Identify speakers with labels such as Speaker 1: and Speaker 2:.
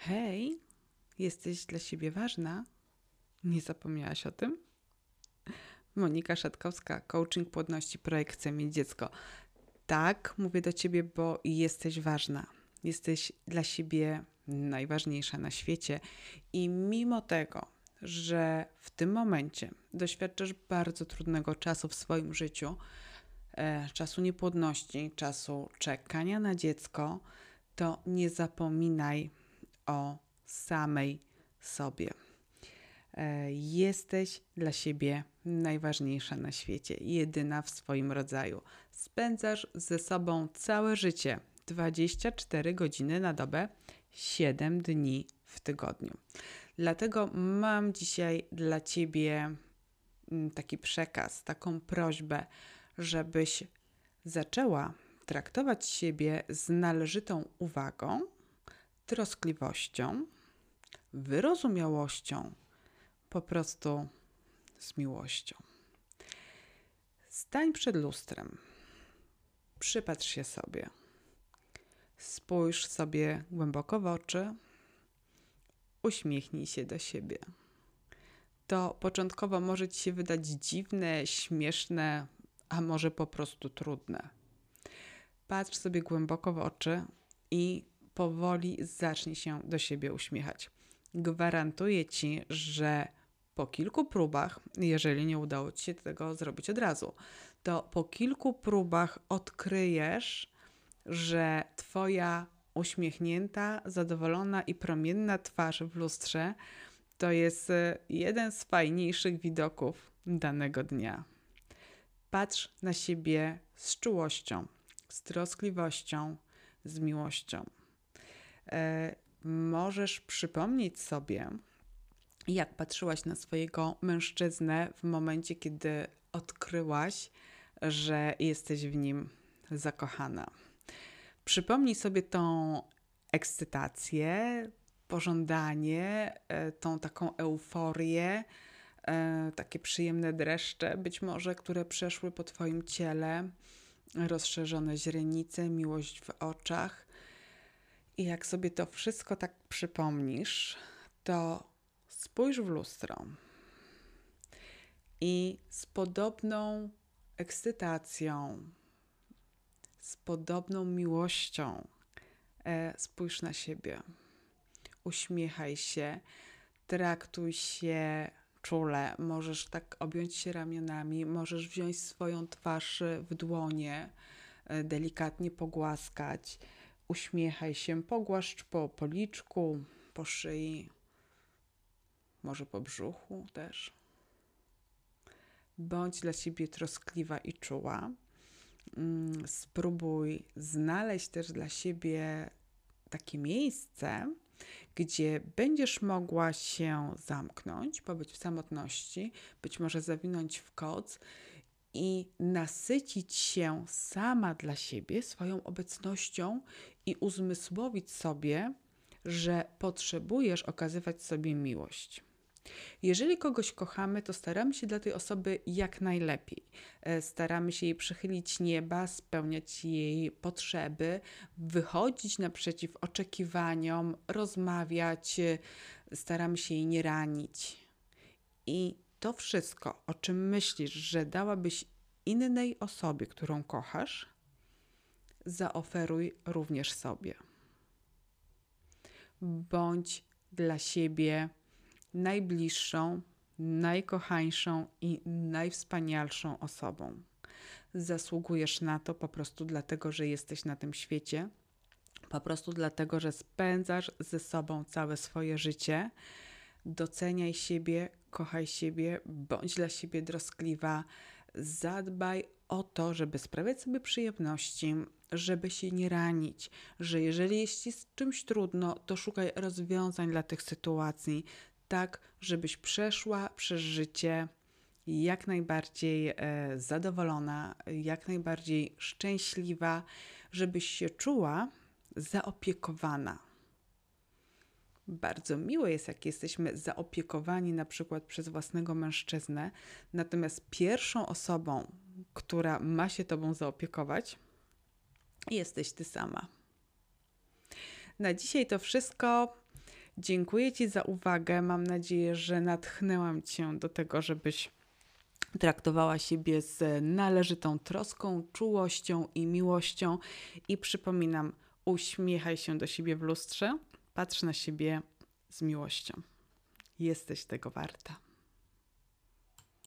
Speaker 1: Hej, jesteś dla siebie ważna? Nie zapomniałaś o tym? Monika Szatkowska, coaching płodności, projekt Chcę mieć dziecko. Tak, mówię do ciebie, bo jesteś ważna. Jesteś dla siebie najważniejsza na świecie i mimo tego, że w tym momencie doświadczasz bardzo trudnego czasu w swoim życiu, e, czasu niepłodności, czasu czekania na dziecko, to nie zapominaj o samej sobie. E, jesteś dla siebie najważniejsza na świecie, jedyna w swoim rodzaju. Spędzasz ze sobą całe życie 24 godziny na dobę, 7 dni w tygodniu. Dlatego mam dzisiaj dla Ciebie mm, taki przekaz, taką prośbę, żebyś zaczęła traktować siebie z należytą uwagą, troskliwością, wyrozumiałością, po prostu z miłością. Stań przed lustrem, przypatrz się sobie, spójrz sobie głęboko w oczy, uśmiechnij się do siebie. To początkowo może ci się wydać dziwne, śmieszne, a może po prostu trudne. Patrz sobie głęboko w oczy i powoli zacznij się do siebie uśmiechać. Gwarantuję ci, że po kilku próbach, jeżeli nie udało ci się tego zrobić od razu, to po kilku próbach odkryjesz, że twoja uśmiechnięta, zadowolona i promienna twarz w lustrze to jest e, jeden z fajniejszych widoków danego dnia. Patrz na siebie z czułością, z troskliwością, z miłością. E, możesz przypomnieć sobie, jak patrzyłaś na swojego mężczyznę w momencie, kiedy odkryłaś, że jesteś w nim zakochana. Przypomnij sobie tą ekscytację, pożądanie, e, tą taką euforię, e, takie przyjemne dreszcze, być może, które przeszły po Twoim ciele, rozszerzone źrenice, miłość w oczach. I jak sobie to wszystko tak przypomnisz, to spójrz w lustro i z podobną ekscytacją, z podobną miłością e, spójrz na siebie. Uśmiechaj się, traktuj się czule. Możesz tak objąć się ramionami, możesz wziąć swoją twarz w dłonie, e, delikatnie pogłaskać. Uśmiechaj się, pogłaszcz po policzku, po szyi, może po brzuchu też. Bądź dla siebie troskliwa i czuła. Mm, spróbuj znaleźć też dla siebie takie miejsce, gdzie będziesz mogła się zamknąć, pobyć w samotności, być może zawinąć w koc i nasycić się sama dla siebie swoją obecnością i uzmysłowić sobie, że potrzebujesz okazywać sobie miłość. Jeżeli kogoś kochamy, to staramy się dla tej osoby jak najlepiej. E, staramy się jej przychylić nieba, spełniać jej potrzeby, wychodzić naprzeciw oczekiwaniom, rozmawiać, e, staramy się jej nie ranić. I to wszystko, o czym myślisz, że dałabyś innej osobie, którą kochasz, zaoferuj również sobie. Bądź dla siebie najbliższą, najkochańszą i najwspanialszą osobą. Zasługujesz na to po prostu dlatego, że jesteś na tym świecie, po prostu dlatego, że spędzasz ze sobą całe swoje życie. Doceniaj siebie, kochaj siebie, bądź dla siebie troskliwa, zadbaj o to, żeby sprawiać sobie przyjemności, żeby się nie ranić, że jeżeli jest ci z czymś trudno, to szukaj rozwiązań dla tych sytuacji, tak żebyś przeszła przez życie jak najbardziej e, zadowolona, jak najbardziej szczęśliwa, żebyś się czuła zaopiekowana. Bardzo miłe jest, jak jesteśmy zaopiekowani na przykład przez własnego mężczyznę, natomiast pierwszą osobą, która ma się tobą zaopiekować, jesteś ty sama. Na dzisiaj to wszystko. Dziękuję Ci za uwagę. Mam nadzieję, że natchnęłam Cię do tego, żebyś traktowała siebie z należytą troską, czułością i miłością. I przypominam, uśmiechaj się do siebie w lustrze, patrz na siebie z miłością. Jesteś tego warta.